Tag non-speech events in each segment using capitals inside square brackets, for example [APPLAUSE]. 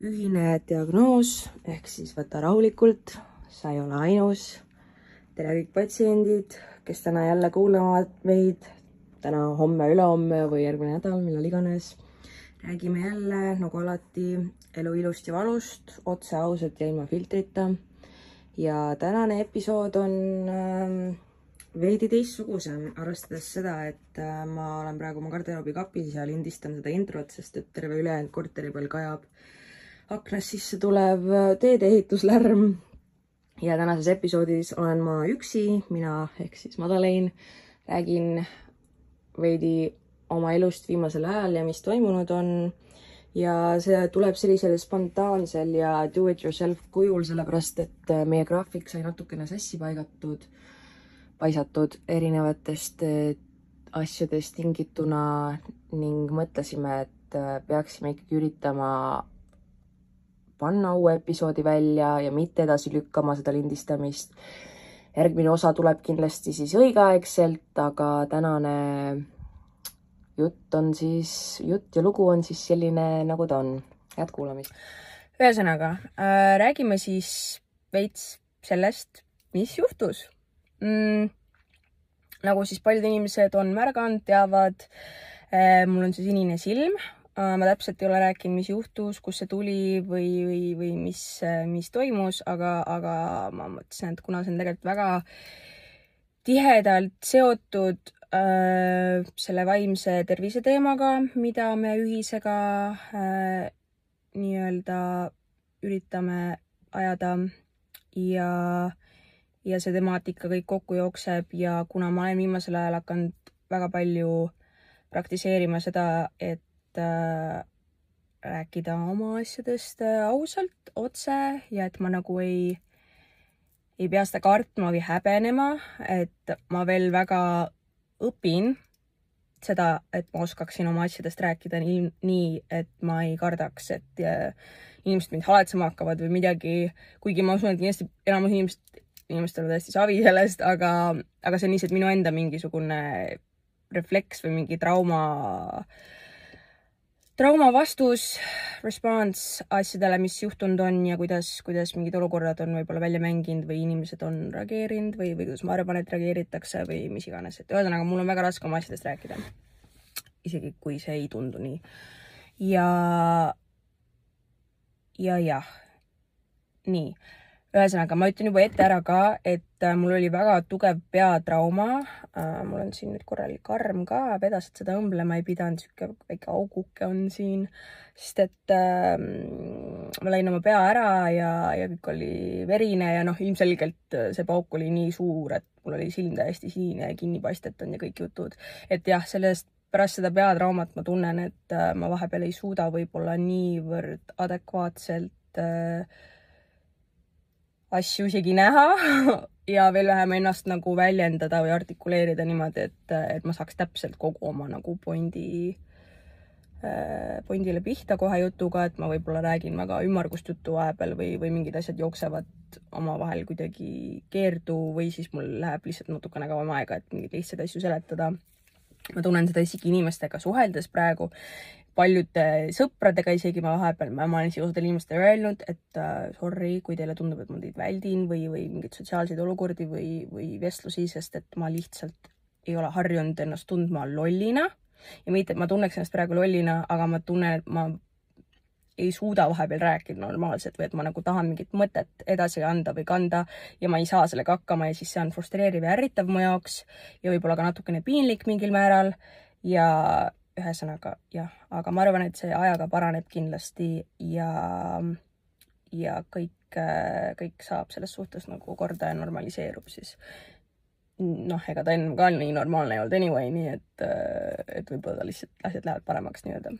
ühine diagnoos ehk siis võta rahulikult, sa ei ole ainus. tere kõik patsiendid, kes täna jälle kuulavad meid, täna, homme, ülehomme või järgmine nädal, millal iganes. räägime jälle nagu alati elu ilust ja valust, otse, ausalt ja ilma filtrita. ja tänane episood on äh, veidi teistsugusem, arvestades seda, et äh, ma olen praegu oma garderoobi kapis ja lindistan seda introt, sest et terve ülejäänud korteri peal kajab aknast sisse tulev teedeehituslärm. ja tänases episoodis olen ma üksi, mina ehk siis Madeleine, räägin veidi oma elust viimasel ajal ja mis toimunud on. ja see tuleb sellisel spontaansel ja do it yourself kujul, sellepärast et meie graafik sai natukene sassi paigatud, paisatud erinevatest asjadest tingituna ning mõtlesime, et peaksime ikkagi üritama panna uue episoodi välja ja mitte edasi lükkama seda lindistamist. järgmine osa tuleb kindlasti siis õigeaegselt, aga tänane jutt on siis, jutt ja lugu on siis selline, nagu ta on. head kuulamist. ühesõnaga äh, räägime siis veits sellest, mis juhtus mm,. nagu siis paljud inimesed on märganud, teavad äh,, mul on see sinine silm ma täpselt ei ole rääkinud, mis juhtus, kust see tuli või, või, või mis, mis toimus, aga, aga ma mõtlesin, et kuna see on tegelikult väga tihedalt seotud äh, selle vaimse tervise teemaga, mida me ühisega äh, nii-öelda üritame ajada ja, ja see temaatika kõik kokku jookseb ja kuna ma olen viimasel ajal hakanud väga palju praktiseerima seda, et äh, rääkida oma asjadest äh, ausalt, otse ja et ma nagu ei, ei pea seda kartma või häbenema, et ma veel väga õpin seda, et ma oskaksin oma asjadest rääkida nii, nii, et ma ei kardaks, et äh, inimesed mind haletsema hakkavad või midagi, kuigi ma usun, et kindlasti enamus inimesed, inimestel on täiesti savi sellest, aga, aga see on lihtsalt minu enda mingisugune refleks või mingi trauma äh, trauma vastus, response asjadele, mis juhtunud on ja kuidas, kuidas mingid olukorrad on võib-olla välja mänginud või inimesed on reageerinud või, või kuidas ma arvan, et reageeritakse või mis iganes, et ühesõnaga, mul on väga raske oma asjadest rääkida. isegi kui see ei tundu nii. ja, ja jah, nii ühesõnaga, ma ütlen juba ette ära ka, et äh, mul oli väga tugev peatrauma. Äh, mul on siin nüüd korralik arm ka, vedasid seda õmblema ei pidanud, sihuke väike auguke on siin, sest et äh, ma lõin oma pea ära ja, ja kõik oli verine ja noh, ilmselgelt äh, see pauk oli nii suur, et mul oli silm täiesti sinine ja kinni paistetanud ja kõik jutud. et jah, sellest pärast seda peatraumat ma tunnen, et ma vahepeal ei suuda võib-olla niivõrd adekvaatselt äh, asju isegi näha [LAUGHS] ja veel vähem ennast nagu väljendada või artikuleerida niimoodi, et, et ma saaks täpselt kogu oma nagu pointi äh,, pointile pihta kohe jutuga, et ma võib-olla räägin väga ümmargust juttu vahepeal või, või mingid asjad jooksevad omavahel kuidagi keerdu või siis mul läheb lihtsalt natukene kauem aega, et mingeid lihtsaid asju seletada. ma tunnen seda isegi inimestega suheldes praegu, paljude sõpradega isegi ma vahepeal, ma olen isegi osadele inimestele öelnud, et uh, sorry, kui teile tundub, et ma teid väldin või, või mingeid sotsiaalseid olukordi või, või vestlusi, sest et ma lihtsalt ei ole harjunud ennast tundma lollina. Ja mitte, et ma tunneks ennast praegu lollina, aga ma tunnen, et ma ei suuda vahepeal rääkida normaalselt või et ma nagu tahan mingit mõtet edasi anda või kanda ja ma ei saa sellega hakkama ja siis see on frustreeriv ja ärritav mu jaoks ja võib-olla ka natukene piinlik mingil määral. Ja ühesõnaga jah, aga ma arvan, et see ajaga paraneb kindlasti ja, ja kõik, kõik saab selles suhtes nagu korda ja normaliseerub siis. noh, ega ta enne ka nii normaalne ei olnud anyway, nii et, et võib-olla lihtsalt asjad lähevad paremaks nii-öelda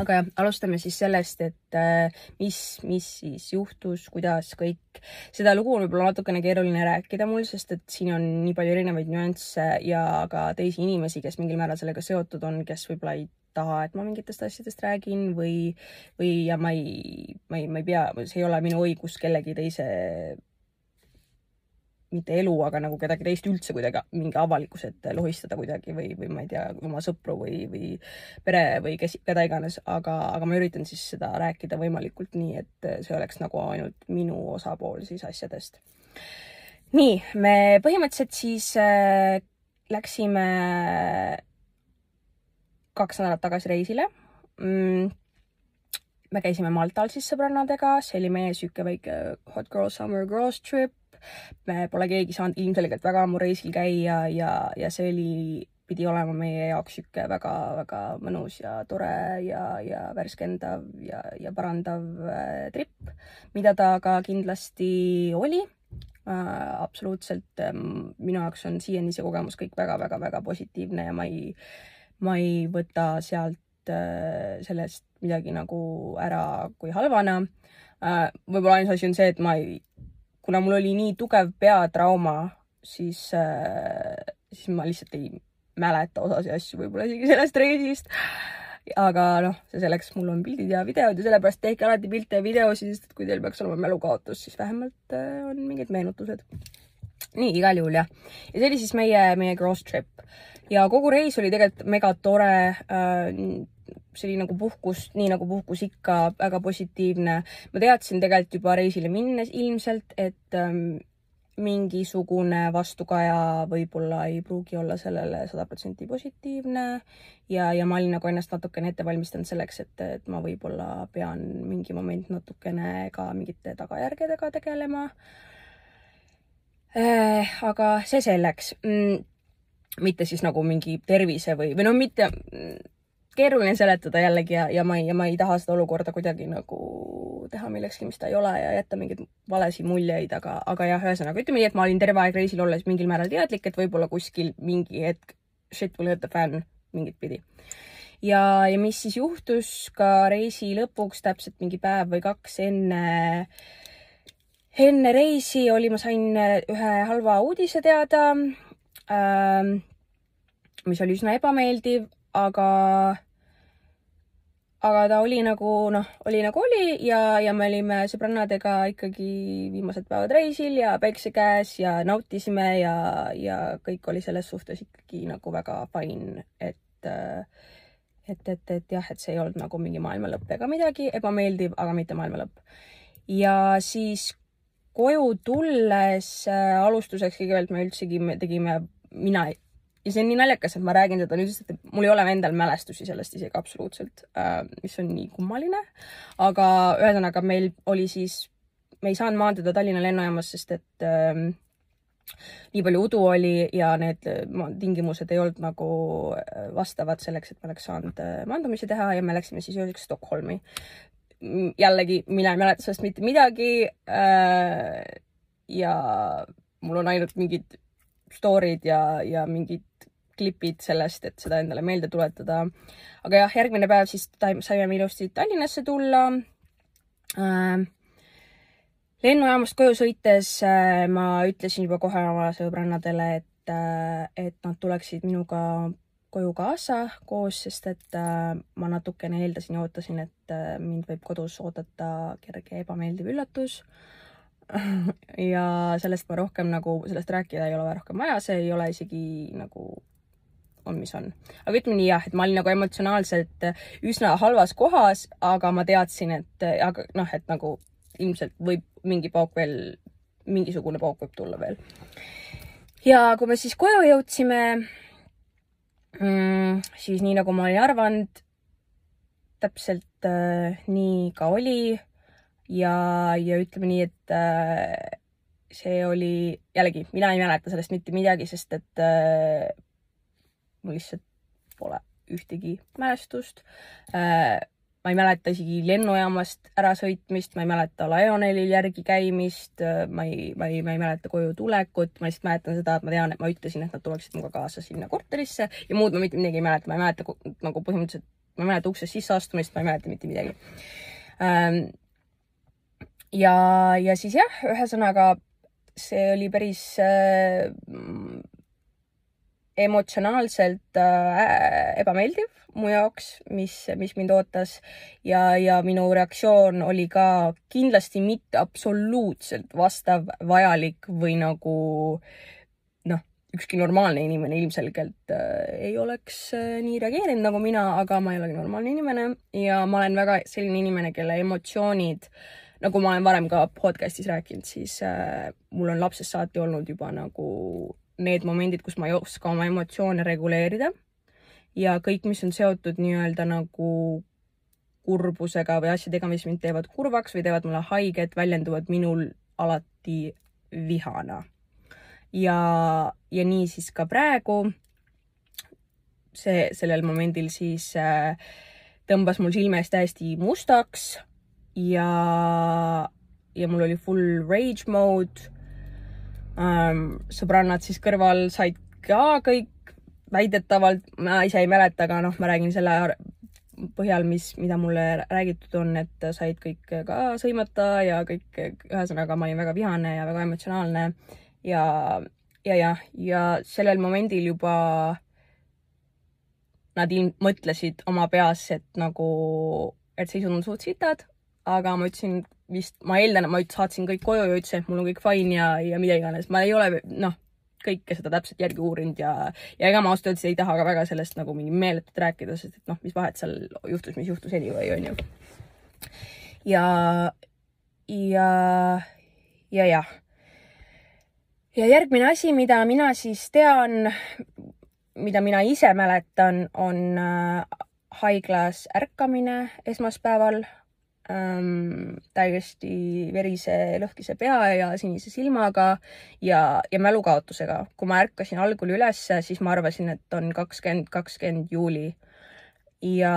aga jah, alustame siis sellest, et äh, mis, mis siis juhtus, kuidas kõik. seda lugu on võib-olla natukene keeruline rääkida mul, sest et siin on nii palju erinevaid nüansse ja ka teisi inimesi, kes mingil määral sellega seotud on, kes võib-olla ei taha, et ma mingitest asjadest räägin või, või ja ma ei, ma ei, ma ei pea, see ei ole minu õigus kellegi teise mitte elu, aga nagu kedagi teist üldse kuidagi mingi avalikkuse ette lohistada kuidagi või, või ma ei tea, oma sõpru või, või pere või kes, keda iganes, aga, aga ma üritan siis seda rääkida võimalikult nii, et see oleks nagu ainult minu osapool siis asjadest. nii, me põhimõtteliselt siis äh, läksime kaks nädalat tagasi reisile mm me käisime Maltal siis sõbrannadega, see oli meie sihuke väike hot girl summer girls trip. Me pole keegi saanud ilmselgelt väga ammu reisil käia ja, ja see oli, pidi olema meie jaoks sihuke väga-väga mõnus ja tore ja, ja värskendav ja, ja parandav äh, trip, mida ta ka kindlasti oli äh,. absoluutselt äh, minu jaoks on siiani see kogemus kõik väga-väga-väga positiivne ja ma ei, ma ei võta sealt äh, sellest midagi nagu ära kui halvana. Äh, võib-olla ainus asi on see, et ma ei, kuna mul oli nii tugev peatrauma, siis, äh, siis ma lihtsalt ei mäleta osasi asju võib-olla isegi sellest reisist. aga noh, see selleks, mul on pildid ja videod ja sellepärast tehke alati pilte ja videosid, sest et kui teil peaks olema mälukaotus, siis vähemalt äh, on mingid meenutused. nii, igal juhul jah. ja see oli siis meie, meie cross trip ja kogu reis oli tegelikult mega tore äh, see oli nagu puhkus, nii nagu puhkus ikka, väga positiivne. ma teadsin tegelikult juba reisile minnes ilmselt, et ähm, mingisugune vastukaja võib-olla ei pruugi olla sellele sada protsenti positiivne ja, ja ma olin nagu ennast natukene ette valmistanud selleks, et, et ma võib-olla pean mingi moment natukene ka mingite tagajärgedega tegelema äh,. aga see selleks mm,. mitte siis nagu mingi tervise või, või noh, mitte keeruline seletada jällegi ja, ja ma ei, ja ma ei taha seda olukorda kuidagi nagu teha millekski, mis ta ei ole ja jätta mingeid valesid muljeid, aga, aga jah, ühesõnaga ütleme nii, et ma olin terve aeg reisil olles mingil määral teadlik, et võib-olla kuskil mingi hetk shit will hit the fan mingit pidi. ja, ja mis siis juhtus ka reisi lõpuks täpselt mingi päev või kaks enne, enne reisi oli, ma sain ühe halva uudise teada ähm,, mis oli üsna ebameeldiv aga, aga ta oli nagu noh, oli nagu oli ja, ja me olime sõbrannadega ikkagi viimased päevad reisil ja päikse käes ja nautisime ja, ja kõik oli selles suhtes ikkagi nagu väga fine, et et, et, et jah, et see ei olnud nagu mingi maailma lõpp ega midagi ebameeldiv, aga mitte maailma lõpp. ja siis koju tulles äh, alustuseks kõigepealt me üldsegi me tegime, mina ja see on nii naljakas, et ma räägin seda nüüd, sest et mul ei ole endal mälestusi sellest isegi absoluutselt äh,, mis on nii kummaline. aga ühesõnaga meil oli siis, me ei saanud maanduda Tallinna lennujaamas, sest et äh, nii palju udu oli ja need tingimused ei olnud nagu äh, vastavad selleks, et me oleks saanud äh, maandumisi teha ja me läksime siis ööseks Stockholmi. jällegi, mina ei mäleta sellest mitte midagi äh,. ja mul on ainult mingid story'd ja, ja mingid klipid sellest, et seda endale meelde tuletada. aga jah, järgmine päev siis saime ilusti Tallinnasse tulla äh,. lennujaamast koju sõites äh, ma ütlesin juba kohe oma sõbrannadele, et äh,, et nad tuleksid minuga koju kaasa koos, sest et äh, ma natukene eeldasin ja ootasin, et äh, mind võib kodus oodata kerge ebameeldiv üllatus [LAUGHS] ja sellest ma rohkem nagu, sellest rääkida ei ole rohkem vaja, see ei ole isegi nagu on, mis on. aga ütleme nii jah, et ma olin nagu emotsionaalselt üsna halvas kohas, aga ma teadsin, et aga noh, et nagu ilmselt võib mingi pauk veel, mingisugune pauk võib tulla veel. ja kui me siis koju jõudsime mm,, siis nii nagu ma olin arvanud, täpselt äh, nii ka oli ja, ja ütleme nii, et äh, see oli jällegi, mina ei mäleta sellest mitte midagi, sest et äh, mul lihtsalt pole ühtegi mälestust äh,. ma ei mäleta isegi lennujaamast ärasõitmist, ma ei mäleta Lionelil järgi käimist, äh, ma ei, ma ei, ma ei mäleta koju tulekut, ma lihtsalt mäletan seda, et ma tean, et ma ütlesin, et nad tuleksid minuga kaasa sinna korterisse ja muud ma mitte midagi ei mäleta, ma ei mäleta nagu põhimõtteliselt, ma ei mäleta uksest sisseastumist, ma ei mäleta mitte midagi ähm, ja, ja siis jah, ühesõnaga see oli päris äh, emotsionaalselt äh, ebameeldiv mu jaoks, mis, mis mind ootas. Ja, ja minu reaktsioon oli ka kindlasti mitte absoluutselt vastav, vajalik või nagu noh, ükski normaalne inimene ilmselgelt äh, ei oleks äh, nii reageerinud nagu mina, aga ma ei olegi normaalne inimene. Ja ma olen väga selline inimene, kelle emotsioonid nagu ma olen varem ka podcast'is rääkinud, siis äh, mul on lapsest saati olnud juba nagu need momendid, kus ma ei oska oma emotsioone reguleerida ja kõik, mis on seotud nii-öelda nagu kurbusega või asjadega, mis mind teevad kurvaks või teevad mulle haiget, väljenduvad minul alati vihana. ja, ja nii siis ka praegu. see, sellel momendil siis äh, tõmbas mul silme ees täiesti mustaks ja, ja mul oli full rage mode. Sõbrannad siis kõrval said ka kõik väidetavalt, ma ise ei mäleta, aga noh, ma räägin selle põhjal, mis, mida mulle räägitud on, et said kõik ka sõimata ja kõik, ühesõnaga ma olin väga vihane ja väga emotsionaalne ja, ja jah, ja sellel momendil juba nad ilm-, mõtlesid oma peas, et nagu, et seisud on suht sitad, aga ma ütlesin vist, ma eeldan, et ma saatsin kõik koju ja ütlesin, et mul on kõik fine ja, ja mida iganes, ma ei ole, noh, kõike seda täpselt järgi uurinud ja, ja ega ma ausalt öeldes ei taha ka väga sellest nagu mingi meeletult rääkida, sest et noh, mis vahet seal juhtus, mis juhtus anyway, onju. ja, ja, ja jah. ja järgmine asi, mida mina siis tean, mida mina ise mäletan, on äh, haiglas ärkamine esmaspäeval ähm, täiesti verise lõhkise pea ja sinise silmaga ja, ja mälukaotusega. kui ma ärkasin algul ülesse, siis ma arvasin, et on kakskümmend, kakskümmend juuli. ja,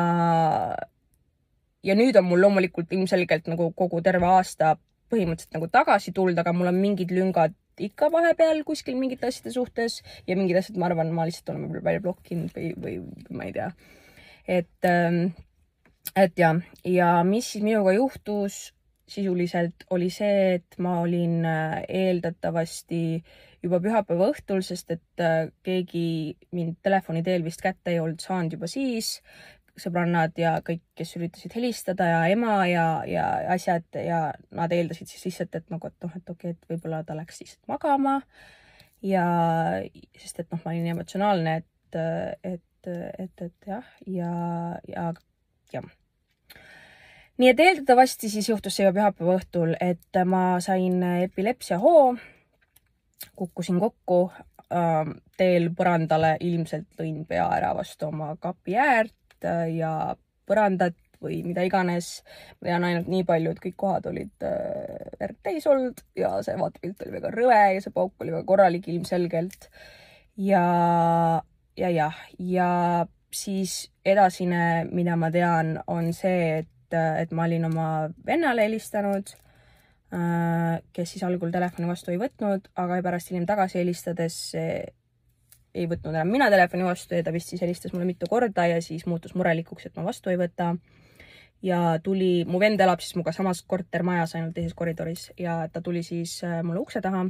ja nüüd on mul loomulikult ilmselgelt nagu kogu terve aasta põhimõtteliselt nagu tagasi tulnud, aga mul on mingid lüngad ikka vahepeal kuskil mingite asjade suhtes ja mingid asjad, ma arvan, ma lihtsalt olen võib-olla välja blokkinud või, või ma ei tea. et ähm, et ja, ja mis siis minuga juhtus sisuliselt oli see, et ma olin äh, eeldatavasti juba pühapäeva õhtul, sest et äh, keegi mind telefoni teel vist kätte ei olnud saanud juba siis, sõbrannad ja kõik, kes üritasid helistada ja ema ja, ja asjad ja nad eeldasid siis lihtsalt, et nagu, et noh, et okei okay,, et võib-olla ta läks lihtsalt magama. ja sest et noh, ma olin emotsionaalne, et, et, et, et jah, ja, ja jah. nii et eeldatavasti siis juhtus see juba pühapäeva õhtul, et ma sain epilepsiahoo, kukkusin kokku äh, teel põrandale, ilmselt lõin pea ära vastu oma kapi äärt äh, ja põrandat või mida iganes. ma tean ainult nii palju, et kõik kohad olid äh, verd täis olnud ja see vaatepilt oli väga rõve ja see pauk oli väga korralik ilmselgelt. ja, ja jah, ja siis edasine, mida ma tean, on see, et, et ma olin oma vennale helistanud, äh, kes siis algul telefoni vastu ei võtnud, aga pärast hiljem tagasi helistades ei võtnud enam mina telefoni vastu ja ta vist siis helistas mulle mitu korda ja siis muutus murelikuks, et ma vastu ei võta. ja tuli, mu vend elab siis minuga samas kortermajas, ainult teises koridoris ja ta tuli siis äh, mulle ukse taha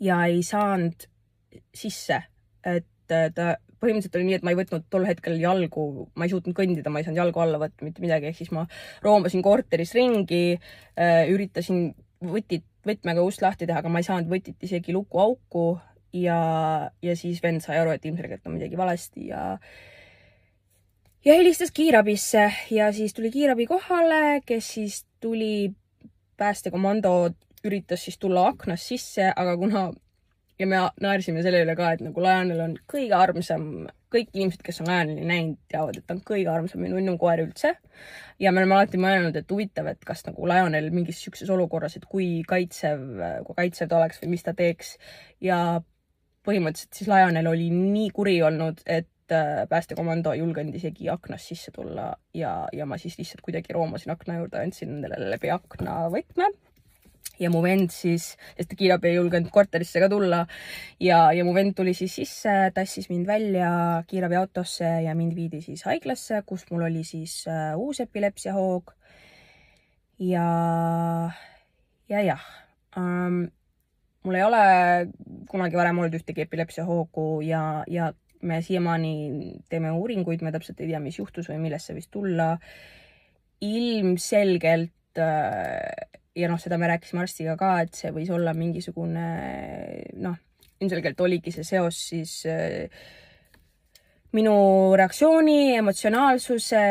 ja ei saanud sisse, et äh, ta põhimõtteliselt oli nii, et ma ei võtnud tol hetkel jalgu, ma ei suutnud kõndida, ma ei saanud jalgu alla võtta, mitte midagi, ehk siis ma roomasin korteris ringi äh,, üritasin võtit, võtmega ust lahti teha, aga ma ei saanud võtit isegi lukuauku ja, ja siis vend sai aru, et ilmselgelt on midagi valesti ja ja helistas kiirabisse ja siis tuli kiirabi kohale, kes siis tuli, päästekomando üritas siis tulla aknast sisse, aga kuna ja me naersime selle üle ka, et nagu Lionel on kõige armsam, kõik inimesed, kes on Lioneli näinud, teavad, et ta on kõige armsam ja nunnum koer üldse. ja me oleme alati mõelnud, et huvitav, et kas nagu Lionel mingis sihukeses olukorras, et kui kaitsev, kui kaitsev ta oleks või mis ta teeks. ja põhimõtteliselt siis Lionel oli nii kuri olnud, et äh, päästekomando ei julgenud isegi aknast sisse tulla ja, ja ma siis lihtsalt kuidagi roomasin akna juurde, andsin nendele läbi akna võtme ja mu vend siis, sest kiirabi ei julgenud korterisse ka tulla ja, ja mu vend tuli siis sisse, tassis mind välja kiirabiautosse ja mind viidi siis haiglasse, kus mul oli siis uh, uus epilepsiahoog. ja, ja jah um,, mul ei ole kunagi varem olnud ühtegi epilepsiahoogu ja, ja me siiamaani teeme uuringuid, me täpselt ei tea, mis juhtus või millest see võis tulla. ilmselgelt äh, ja noh, seda me rääkisime arstiga ka, et see võis olla mingisugune noh, ilmselgelt oligi see seos siis minu reaktsiooni, emotsionaalsuse,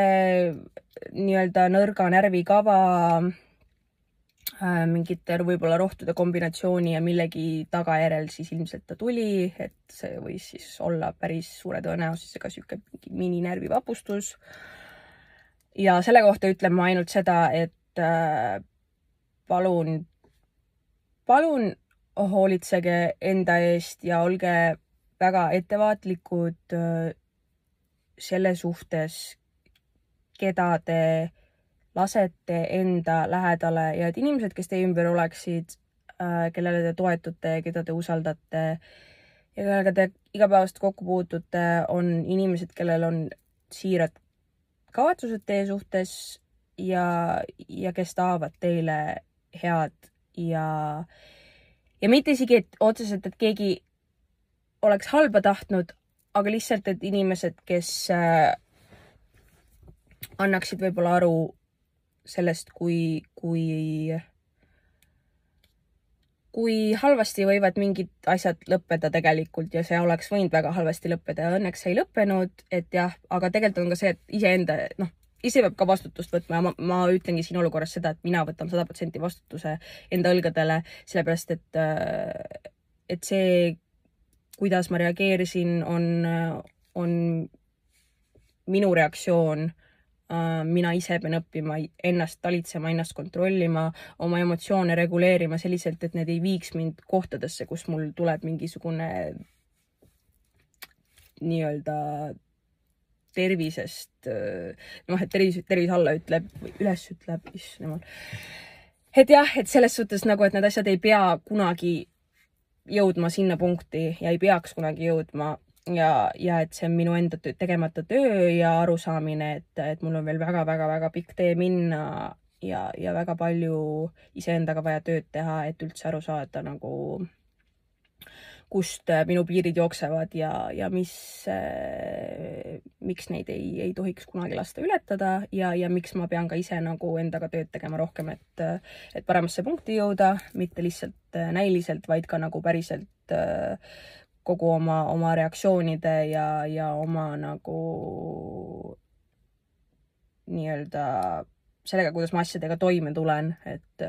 nii-öelda nõrga närvikava äh, mingite võib-olla rohtude kombinatsiooni ja millegi tagajärjel siis ilmselt ta tuli, et see võis siis olla päris suure tõenäosusega sihuke mingi mininärvivapustus. ja selle kohta ütlen ma ainult seda, et äh, palun, palun hoolitsege enda eest ja olge väga ettevaatlikud äh, selle suhtes, keda te lasete enda lähedale ja et inimesed, kes teie ümber oleksid, äh, kellele te toetute, keda te usaldate ja kellega te igapäevaselt kokku puutute, on inimesed, kellel on siirad kavatsused teie suhtes ja, ja kes tahavad teile head ja, ja mitte isegi, et otseselt, et keegi oleks halba tahtnud, aga lihtsalt, et inimesed, kes äh, annaksid võib-olla aru sellest, kui, kui, kui halvasti võivad mingid asjad lõppeda tegelikult ja see oleks võinud väga halvasti lõppeda ja õnneks ei lõppenud, et jah, aga tegelikult on ka see, et iseenda, noh, ise peab ka vastutust võtma ja ma, ma ütlengi siin olukorras seda, et mina võtan sada protsenti vastutuse enda õlgadele, sellepärast et, äh, et see, kuidas ma reageerisin, on, on minu reaktsioon. Äh, mina ise pean õppima ennast talitsema, ennast kontrollima, oma emotsioone reguleerima selliselt, et need ei viiks mind kohtadesse, kus mul tuleb mingisugune nii-öelda tervisest, noh, et tervis, tervis alla ütleb või üles ütleb, issand jumal. et jah, et selles suhtes nagu, et need asjad ei pea kunagi jõudma sinna punkti ja ei peaks kunagi jõudma ja, ja et see on minu enda töö, tegemata töö ja arusaamine, et, et mul on veel väga-väga-väga pikk tee minna ja, ja väga palju iseendaga vaja tööd teha, et üldse aru saada nagu kust äh, minu piirid jooksevad ja, ja mis äh,, miks neid ei, ei tohiks kunagi lasta ületada ja, ja miks ma pean ka ise nagu endaga tööd tegema rohkem, et, et paremasse punkti jõuda, mitte lihtsalt äh, näiliselt, vaid ka nagu päriselt kogu oma, oma reaktsioonide ja, ja oma nagu nii-öelda sellega, kuidas ma asjadega toime tulen, et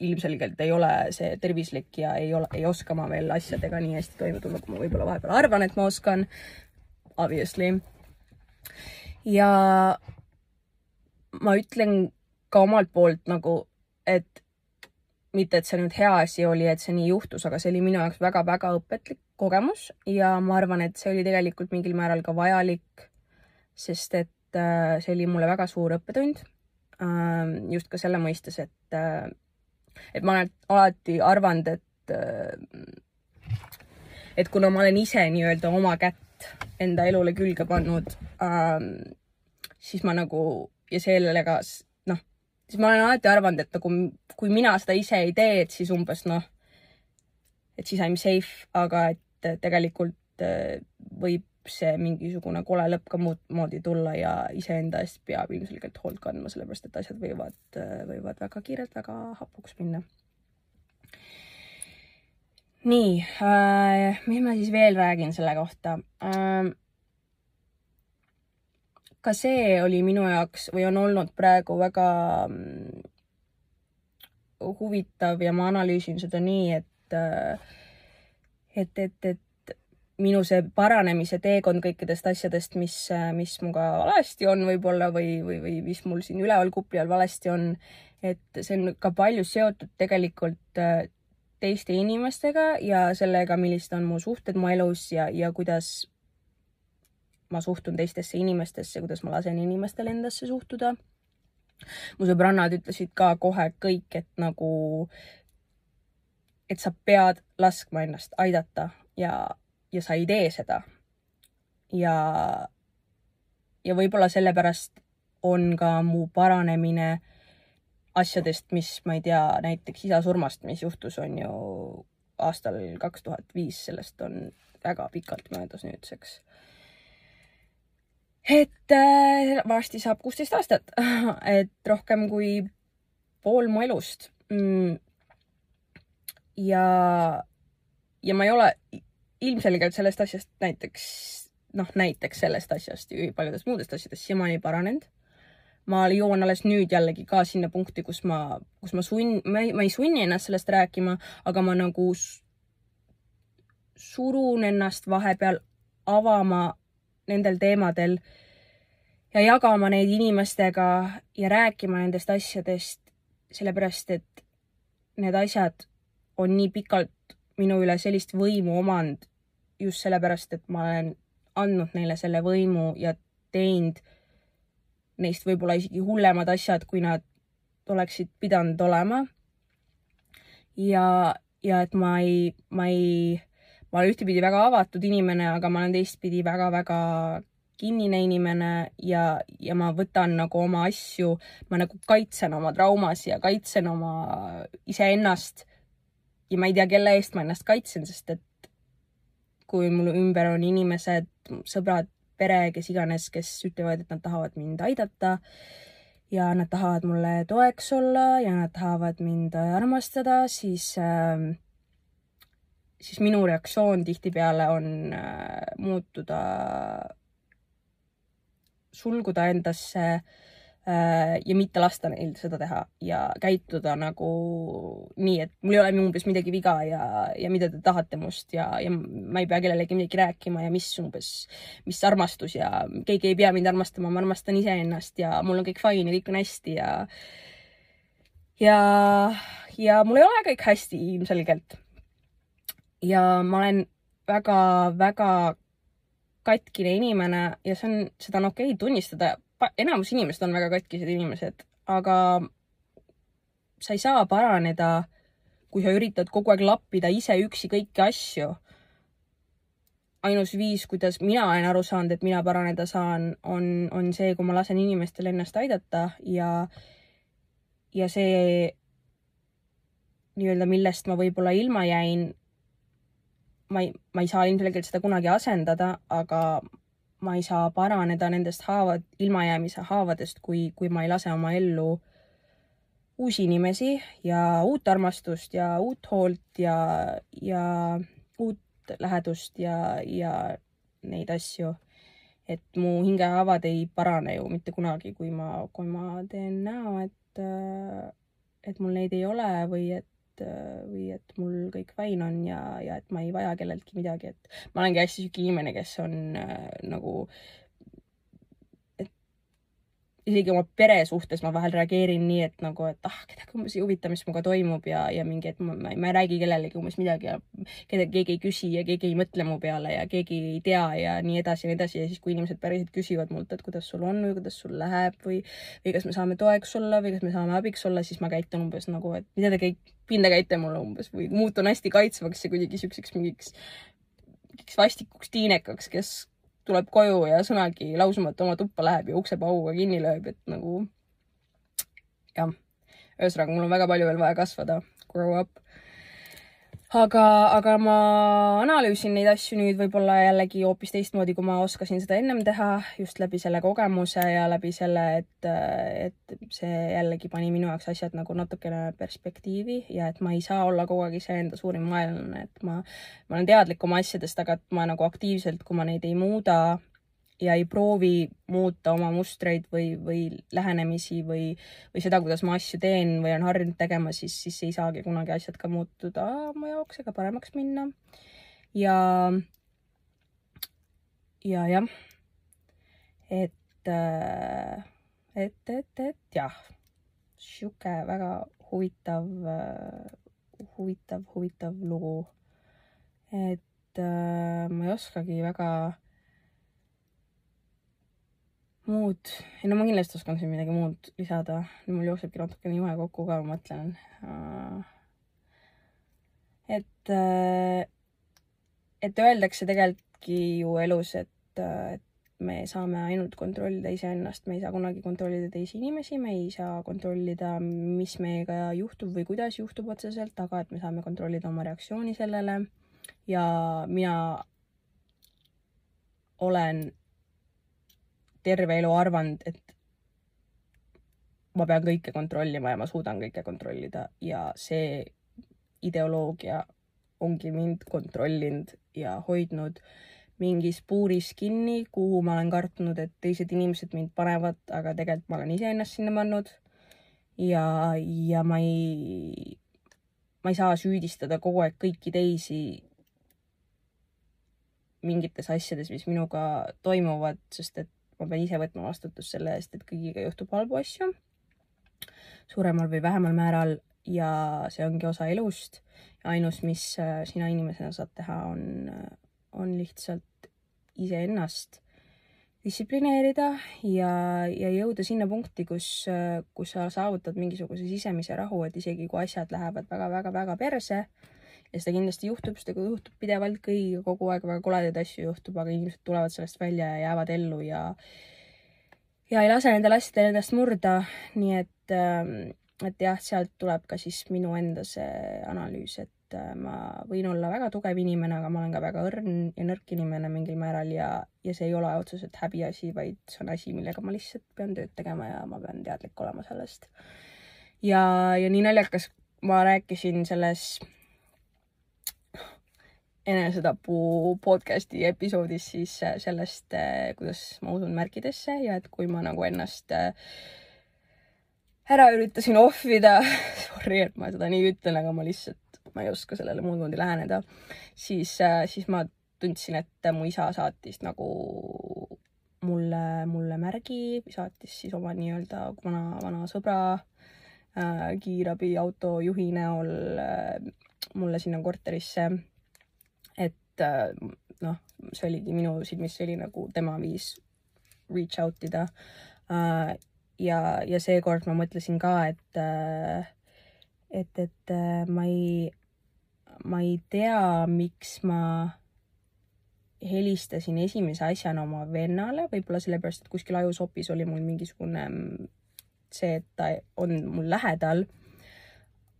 ilmselgelt ei ole see tervislik ja ei ole, ei oska ma veel asjadega nii hästi toime tulla, kui ma võib-olla vahepeal arvan, et ma oskan. Obviously. ja ma ütlen ka omalt poolt nagu, et mitte, et see nüüd hea asi oli, et see nii juhtus, aga see oli minu jaoks väga-väga õpetlik kogemus ja ma arvan, et see oli tegelikult mingil määral ka vajalik, sest et äh, see oli mulle väga suur õppetund. Ähm, just ka selle mõistes, et äh, et ma olen alati arvanud, et, äh, et kuna ma olen ise nii-öelda oma kätt enda elule külge pannud ähm,, siis ma nagu ja sellega noh, siis ma olen alati arvanud, et nagu kui mina seda ise ei tee, et siis umbes noh, et siis I m safe, aga et tegelikult äh, võib see mingisugune kole lõpp ka muud moodi tulla ja iseenda eest peab ilmselgelt hoolt kandma, sellepärast et asjad võivad, võivad väga kiirelt väga hapuks minna. nii äh,, mis ma siis veel räägin selle kohta äh,? ka see oli minu jaoks või on olnud praegu väga mm, huvitav ja ma analüüsin seda nii, et äh, et, et, et minu see paranemise teekond kõikidest asjadest, mis, mis minuga valesti on võib-olla või, või, või mis mul siin üleval kupli all valesti on, et see on ka palju seotud tegelikult äh, teiste inimestega ja sellega, millised on mu suhted mu elus ja, ja kuidas ma suhtun teistesse inimestesse, kuidas ma lasen inimestel endasse suhtuda. mu sõbrannad ütlesid ka kohe kõik, et nagu, et sa pead laskma ennast aidata ja ja sa ei tee seda. ja, ja võib-olla sellepärast on ka mu paranemine asjadest, mis ma ei tea, näiteks isa surmast, mis juhtus, on ju aastal kaks tuhat viis, sellest on väga pikalt möödas nüüdseks. et äh, varsti saab kuusteist aastat, [LAUGHS] et rohkem kui pool mu elust mm.. ja, ja ma ei ole ilmselgelt sellest asjast näiteks, noh, näiteks sellest asjast ja paljudest muudest asjadest siiamaani paranenud. Ma jõuan alles nüüd jällegi ka sinna punkti, kus ma, kus ma sunn-, ma ei, ma ei sunni ennast sellest rääkima, aga ma nagu surun ennast vahepeal avama nendel teemadel ja jagama neid inimestega ja rääkima nendest asjadest, sellepärast et need asjad on nii pikalt minu üle sellist võimu omanud just sellepärast, et ma olen andnud neile selle võimu ja teinud neist võib-olla isegi hullemad asjad, kui nad oleksid pidanud olema. ja, ja et ma ei, ma ei, ma olen ühtepidi väga avatud inimene, aga ma olen teistpidi väga-väga kinnine inimene ja, ja ma võtan nagu oma asju, ma nagu kaitsen oma traumas ja kaitsen oma iseennast. ja ma ei tea, kelle eest ma ennast kaitsen, sest et kui mul ümber on inimesed, sõbrad, pere, kes iganes, kes ütlevad, et nad tahavad mind aidata ja nad tahavad mulle toeks olla ja nad tahavad mind armastada, siis äh, siis minu reaktsioon tihtipeale on äh, muutuda, sulguda endasse Äh, ja mitte lasta neil seda teha ja käituda nagu nii, et mul ei ole umbes midagi viga ja, ja mida te tahate must ja, ja ma ei pea kellelegi midagi rääkima ja mis umbes, mis armastus ja keegi ei pea mind armastama, ma armastan iseennast ja mul on kõik fine ja kõik on hästi ja ja, ja mul ei ole kõik hästi ilmselgelt. ja ma olen väga-väga katkine inimene ja see on, seda on okei okay tunnistada enamus inimesed on väga katkised inimesed, aga sa ei saa paraneda, kui sa üritad kogu aeg lappida ise üksi kõiki asju. ainus viis, kuidas mina olen aru saanud, et mina paraneda saan, on, on see, kui ma lasen inimestel ennast aidata ja, ja see nii-öelda, millest ma võib-olla ilma jäin, ma ei, ma ei saa ilmselgelt seda kunagi asendada, aga ma ei saa paraneda nendest haavad, ilmajäämise haavadest, kui, kui ma ei lase oma ellu uusi inimesi ja uut armastust ja uut hoolt ja, ja uut lähedust ja, ja neid asju. et mu hingehaavad ei parane ju mitte kunagi, kui ma, kui ma teen näo, et, et mul neid ei ole või et Äh, või et mul kõik fine on ja, ja et ma ei vaja kelleltki midagi, et ma olengi hästi sihuke inimene, kes on äh, nagu isegi oma pere suhtes ma vahel reageerin nii, et nagu, et ah, kedagi umbes ei huvita, mis minuga toimub ja, ja mingi, et ma, ma ei räägi kellelegi umbes midagi ja kedagi, keegi ei küsi ja keegi ei mõtle mu peale ja keegi ei tea ja nii edasi ja nii edasi. Ja siis, kui inimesed päriselt küsivad mult, et kuidas sul on või kuidas sul läheb või, või kas me saame toeks olla või kas me saame abiks olla, siis ma käitun umbes nagu, et mida te kõik, pinda käite mulle umbes või muutun hästi kaitsvaks ja kuidagi siukseks mingiks, mingiks vastikuks tiinekaks, kes tuleb koju ja sõnagi lausumata oma tuppa läheb ja ukse pauguga kinni lööb, et nagu jah, ühesõnaga mul on väga palju veel vaja kasvada, grow up aga, aga ma analüüsin neid asju nüüd võib-olla jällegi hoopis teistmoodi, kui ma oskasin seda ennem teha, just läbi selle kogemuse ja läbi selle, et, et see jällegi pani minu jaoks asjad nagu natukene perspektiivi ja et ma ei saa olla kogu aeg iseenda suurim vaenlane, et ma, ma olen teadlik oma asjadest, aga et ma nagu aktiivselt, kui ma neid ei muuda, ja ei proovi muuta oma mustreid või, või lähenemisi või, või seda, kuidas ma asju teen või olen harjunud tegema, siis, siis ei saagi kunagi asjad ka muutuda mu jaoks ega paremaks minna. ja, ja jah, et, et, et, et jah, sihuke väga huvitav, huvitav, huvitav lugu. et ma ei oskagi väga muud, ei no ma kindlasti oskan siin midagi muud lisada, mul jooksebki natukene juhe kokku ka, ma mõtlen. et, äh, et öeldakse tegelikult ju elus, et, et me saame ainult kontrollida iseennast, me ei saa kunagi kontrollida teisi inimesi, me ei saa kontrollida, mis meiega juhtub või kuidas juhtub otseselt, aga et me saame kontrollida oma reaktsiooni sellele. ja mina olen terve elu arvanud, et ma pean kõike kontrollima ja ma suudan kõike kontrollida ja see ideoloogia ongi mind kontrollinud ja hoidnud mingis puuris kinni, kuhu ma olen kartnud, et teised inimesed mind panevad, aga tegelikult ma olen iseennast sinna pannud. ja, ja ma ei, ma ei saa süüdistada kogu aeg kõiki teisi mingites asjades, mis minuga toimuvad, sest et ma pean ise võtma vastutust selle eest, et kõigiga juhtub halbu asju, suuremal või vähemal määral ja see ongi osa elust. ainus, mis äh, sina inimesena saad teha, on, äh, on lihtsalt iseennast distsiplineerida ja, ja jõuda sinna punkti, kus, äh, kus sa saavutad mingisuguse sisemise rahu, et isegi kui asjad lähevad väga-väga-väga perse ja seda kindlasti juhtub, seda juhtub pidevalt kõigiga kogu aeg, väga koledaid asju juhtub, aga inimesed tulevad sellest välja ja jäävad ellu ja ja ei lase nendel asjadel ennast murda, nii et, ähm, et jah, sealt tuleb ka siis minu enda see analüüs, et äh, ma võin olla väga tugev inimene, aga ma olen ka väga õrn ja nõrk inimene mingil määral ja, ja see ei ole otseselt häbiasi, vaid see on asi, millega ma lihtsalt pean tööd tegema ja ma pean teadlik olema sellest. ja, ja nii naljakas, ma rääkisin selles enesetapu podcast'i episoodis siis äh, sellest, äh, kuidas ma usun märkidesse ja et kui ma nagu ennast äh, ära üritasin ohvida, [LAUGHS] sorry, et ma seda nii ütlen, aga ma lihtsalt, ma ei oska sellele muud moodi läheneda, siis, siis ma tundsin, et mu isa saatis nagu mulle, mulle märgi, saatis siis oma nii-öelda vana, vana sõbra äh, kiirabiauto juhi näol äh, mulle sinna korterisse et äh, noh, see oligi minu silmis, see oli nagu tema viis reach out ida. Äh, ja, ja seekord ma mõtlesin ka, et, äh, et, et ma ei, ma ei tea, miks ma helistasin esimese asjana oma vennale, võib-olla sellepärast, et kuskil ajusopis oli mul mingisugune see, et ta on mul lähedal.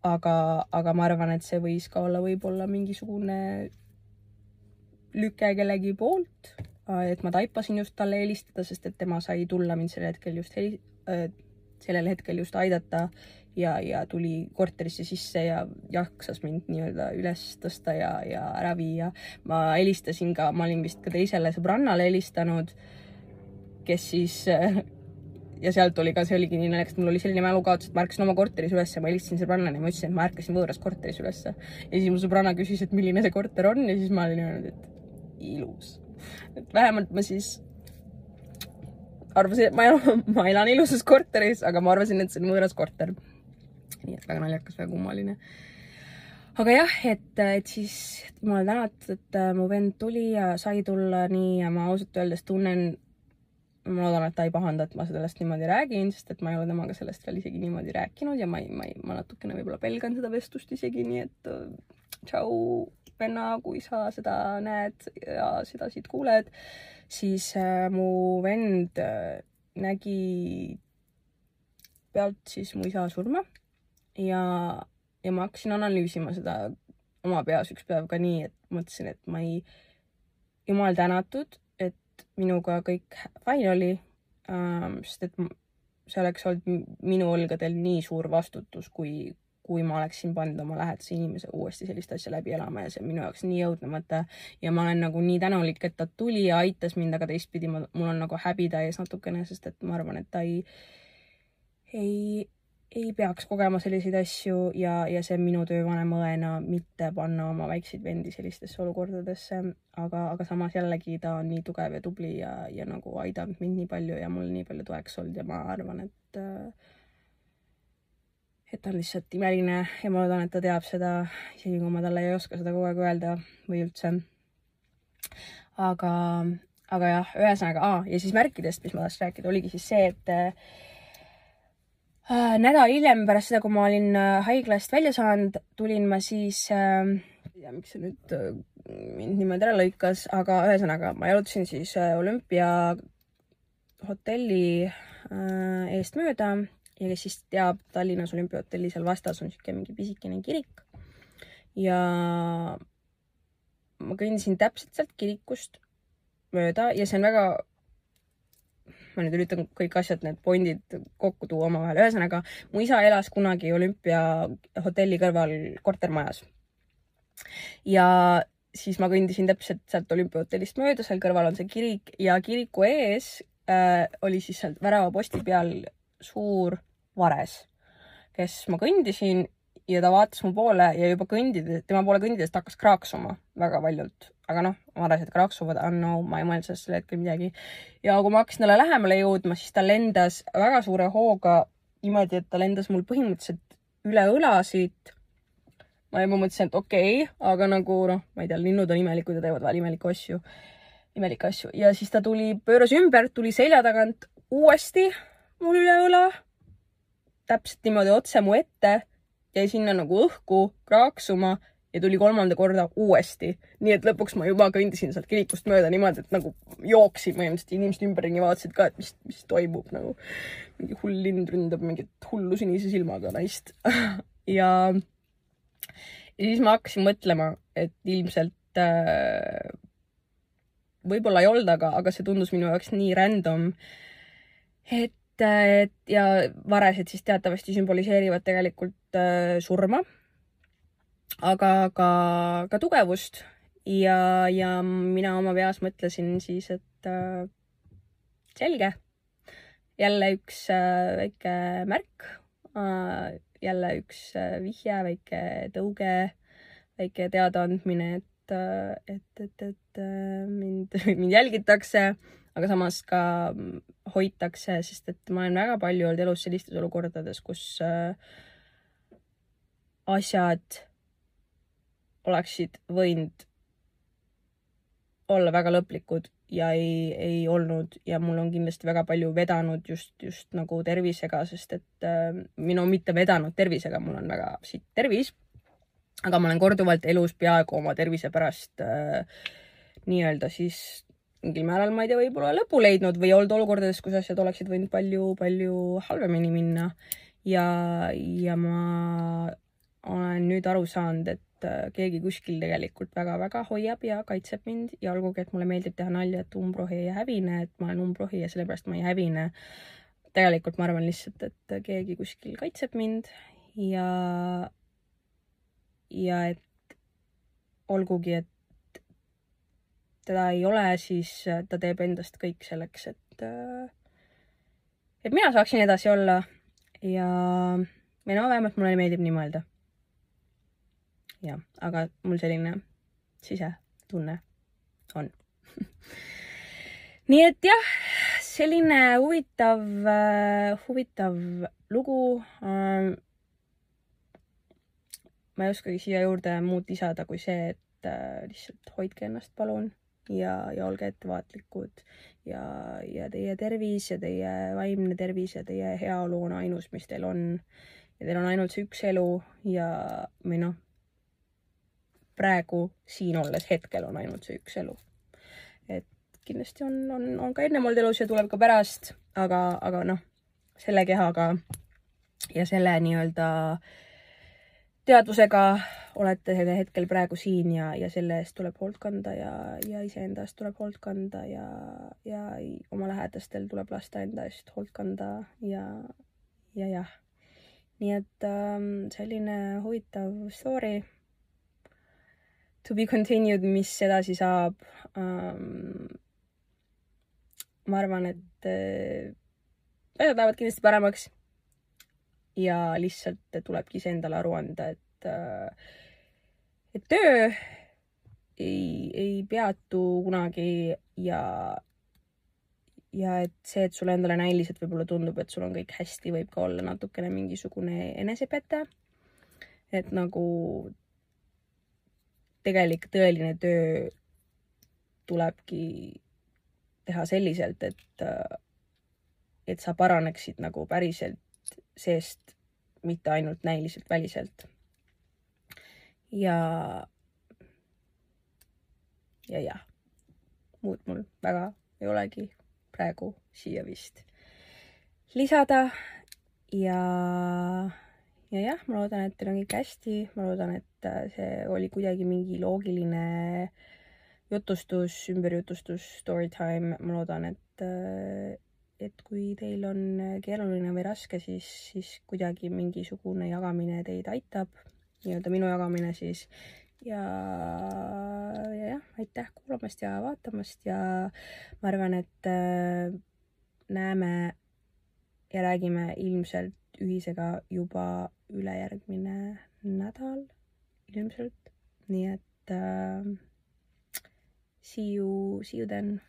aga, aga ma arvan, et see võis ka olla võib-olla mingisugune lüke kellegi poolt, äh, et ma taipasin just talle helistada, sest et tema sai tulla mind sel hetkel just heli- äh,, sellel hetkel just aidata ja, ja tuli korterisse sisse ja jaksas mind nii-öelda üles tõsta ja, ja ära viia. ma helistasin ka, ma olin vist ka teisele sõbrannale helistanud, kes siis äh, ja sealt oli ka, see oligi nii naljakas, mul oli selline mälukaotus, et ma ärkasin oma korteris ülesse, ma helistasin sõbrannale ja ma ütlesin, et ma ärkasin võõras korteris ülesse. ja siis mu sõbranna küsis, et milline see korter on ja siis ma olin öelnud, et ilus. et vähemalt ma siis arvasin, et ma elan, [LAUGHS] ma elan ilusas korteris, aga ma arvasin, et see on võõras korter. nii et väga naljakas, väga kummaline. aga jah, et, et siis jumala tänatud, et äh, mu vend tuli ja sai tulla nii ja ma ausalt öeldes tunnen, ma loodan, et ta ei pahanda, et ma sellest niimoodi räägin, sest et ma ei ole temaga sellest veel isegi niimoodi rääkinud ja ma ei, ma ei, ma natukene võib-olla pelgan seda vestlust isegi, nii et äh, tšau venna, kui sa seda näed ja seda siit kuuled, siis äh, mu vend äh, nägi pealt siis mu isa surma ja, ja ma hakkasin analüüsima seda oma peas üks päev ka nii, et mõtlesin, et ma ei, jumal tänatud, et minuga kõik fine oli ähm,, sest et see oleks olnud minu õlgadel nii suur vastutus, kui, kui ma oleksin pannud oma lähedase inimese uuesti sellist asja läbi elama ja see on minu jaoks nii õudnemata ja ma olen nagu nii tänulik, et ta tuli ja aitas mind, aga teistpidi ma, mul on nagu häbi ta ees natukene, sest et ma arvan, et ta ei, ei, ei peaks kogema selliseid asju ja, ja see on minu töö vanema õena mitte panna oma väikseid vendi sellistesse olukordadesse, aga, aga samas jällegi ta on nii tugev ja tubli ja, ja nagu aidanud mind nii palju ja mul nii palju toeks olnud ja ma arvan, et äh, et ta on lihtsalt imeline ja ma loodan, et ta teab seda, isegi kui ma talle ei oska seda kogu aeg öelda või üldse. aga, aga jah, ühesõnaga ah,, ja siis märkidest, mis ma tahtsin rääkida, oligi siis see, et äh, nädal hiljem pärast seda, kui ma olin äh, haiglast välja saanud, tulin ma siis äh,, ei tea, miks see nüüd äh, mind niimoodi ära lõikas, aga ühesõnaga ma jalutasin siis äh, olümpia hotelli äh, eest mööda ja kes siis teab, Tallinnas olümpiahotelli seal vastas on niisugune mingi pisikene kirik ja ma kõndisin täpselt sealt kirikust mööda ja see on väga ma nüüd üritan kõik asjad, need pointid kokku tuua omavahel. ühesõnaga, mu isa elas kunagi olümpiahotelli kõrval kortermajas. ja siis ma kõndisin täpselt sealt olümpiahotellist mööda, seal kõrval on see kirik ja kiriku ees äh, oli siis sealt väravaposti peal suur vares, kes ma kõndisin ja ta vaatas mu poole ja juba kõndides, tema poole kõndides ta hakkas kraaksuma väga valjult aga noh, varased kraaksuvad, no ma ei mõelnud sellest sel hetkel midagi. ja kui ma hakkasin talle lähemale jõudma, siis ta lendas väga suure hooga niimoodi, et ta lendas mul põhimõtteliselt üle õlasid. ma juba mõtlesin, et okei okay,, aga nagu noh, ma ei tea, linnud on imelikud ja teevad vahel imelikke asju, imelikke asju ja siis ta tuli, pööras ümber, tuli selja tagant uuesti mul üle õla. Täpselt niimoodi otse mu ette, jäi sinna nagu õhku kraaksuma ja tuli kolmanda korda uuesti. nii et lõpuks ma juba kõndisin sealt kirikust mööda niimoodi, et nagu jooksin põhimõtteliselt, inimesed ümberringi vaatasid ka, et mis, mis toimub nagu. mingi hull lind ründab mingit hullu sinise silmaga naist [LAUGHS] ja, ja siis ma hakkasin mõtlema, et ilmselt äh, võib-olla ei olnud, aga, aga see tundus minu jaoks nii random, et et ja varesed siis teatavasti sümboliseerivad tegelikult äh, surma. Aga ka, ka tugevust. Ja, ja mina oma peas mõtlesin siis, et äh, selge, jälle üks äh, väike märk äh,, jälle üks äh, vihje, väike tõuge, väike teadaandmine, et äh,, et, et, et äh, mind, [LAUGHS] mind jälgitakse, aga samas ka hoitakse, sest et ma olen väga palju olnud elus sellistes olukordades, kus äh, asjad oleksid võinud olla väga lõplikud ja ei, ei olnud ja mul on kindlasti väga palju vedanud just, just nagu tervisega, sest et äh, minu mitte vedanud tervisega, mul on väga sitt tervis. aga ma olen korduvalt elus peaaegu oma tervise pärast äh, nii-öelda siis mingil määral, ma ei tea, võib-olla lõpu leidnud või olnud olukordades, kus asjad oleksid võinud palju-palju halvemini minna. ja, ja ma olen nüüd aru saanud, et äh, keegi kuskil tegelikult väga-väga hoiab ja kaitseb mind ja olgugi, et mulle meeldib teha nalja, et umbrohi ei hävine, et ma olen umbrohi ja sellepärast ma ei hävine. tegelikult ma arvan lihtsalt, et keegi kuskil kaitseb mind ja, ja et olgugi, et teda ei ole, siis ta teeb endast kõik selleks, et, äh, et mina saaksin edasi olla. Ja, või no vähemalt mulle meeldib nii mõelda. Jah, aga mul selline sisetunne on. [LAUGHS] Nii et jah, selline huvitav, äh, huvitav lugu. Ma ei oskagi siia juurde muud lisada kui see, et äh, lihtsalt hoidke ennast palun ja, ja olge ettevaatlikud ja, ja teie tervis ja teie vaimne tervis ja teie heaolu on ainus, mis teil on. ja teil on ainult see üks elu ja, või noh, praegu siin olles hetkel on ainult see üks elu. et kindlasti on, on, on ka ennem olnud elus ja tuleb ka pärast, aga, aga noh, selle kehaga ja selle nii-öelda teadvusega olete hetkel praegu siin ja, ja selle eest tuleb hoolt kanda ja, ja iseenda eest tuleb hoolt kanda ja, ja oma lähedastel tuleb lasta enda eest hoolt kanda ja, ja jah. nii et ähm, selline huvitav story to be continued, mis edasi saab um,. ma arvan, et äh, asjad lähevad kindlasti paremaks. Ja lihtsalt tulebki iseendale aru anda, et äh,, et töö ei, ei peatu kunagi ja, ja et see, et sulle endale näiliselt võib-olla tundub, et sul on kõik hästi, võib ka olla natukene mingisugune enesepete. et nagu tegelik tõeline töö tulebki teha selliselt, et, et sa paraneksid nagu päriselt seest, mitte ainult näiliselt väliselt. ja ja jah, muud mul väga ei olegi praegu siia vist lisada. Ja, ja jah, ma loodan, et teil on kõik hästi, ma loodan, et äh, see oli kuidagi mingi loogiline jutustus, ümberjutustus, story time, ma loodan, et, äh, et kui teil on keeruline või raske, siis, siis kuidagi mingisugune jagamine teid aitab, nii-öelda minu jagamine siis. Ja, ja jah, aitäh kuulamast ja vaatamast ja ma arvan, et äh, näeme ja räägime ilmselt ühisega juba ülejärgmine nädal ilmselt, nii et äh, see you, see you then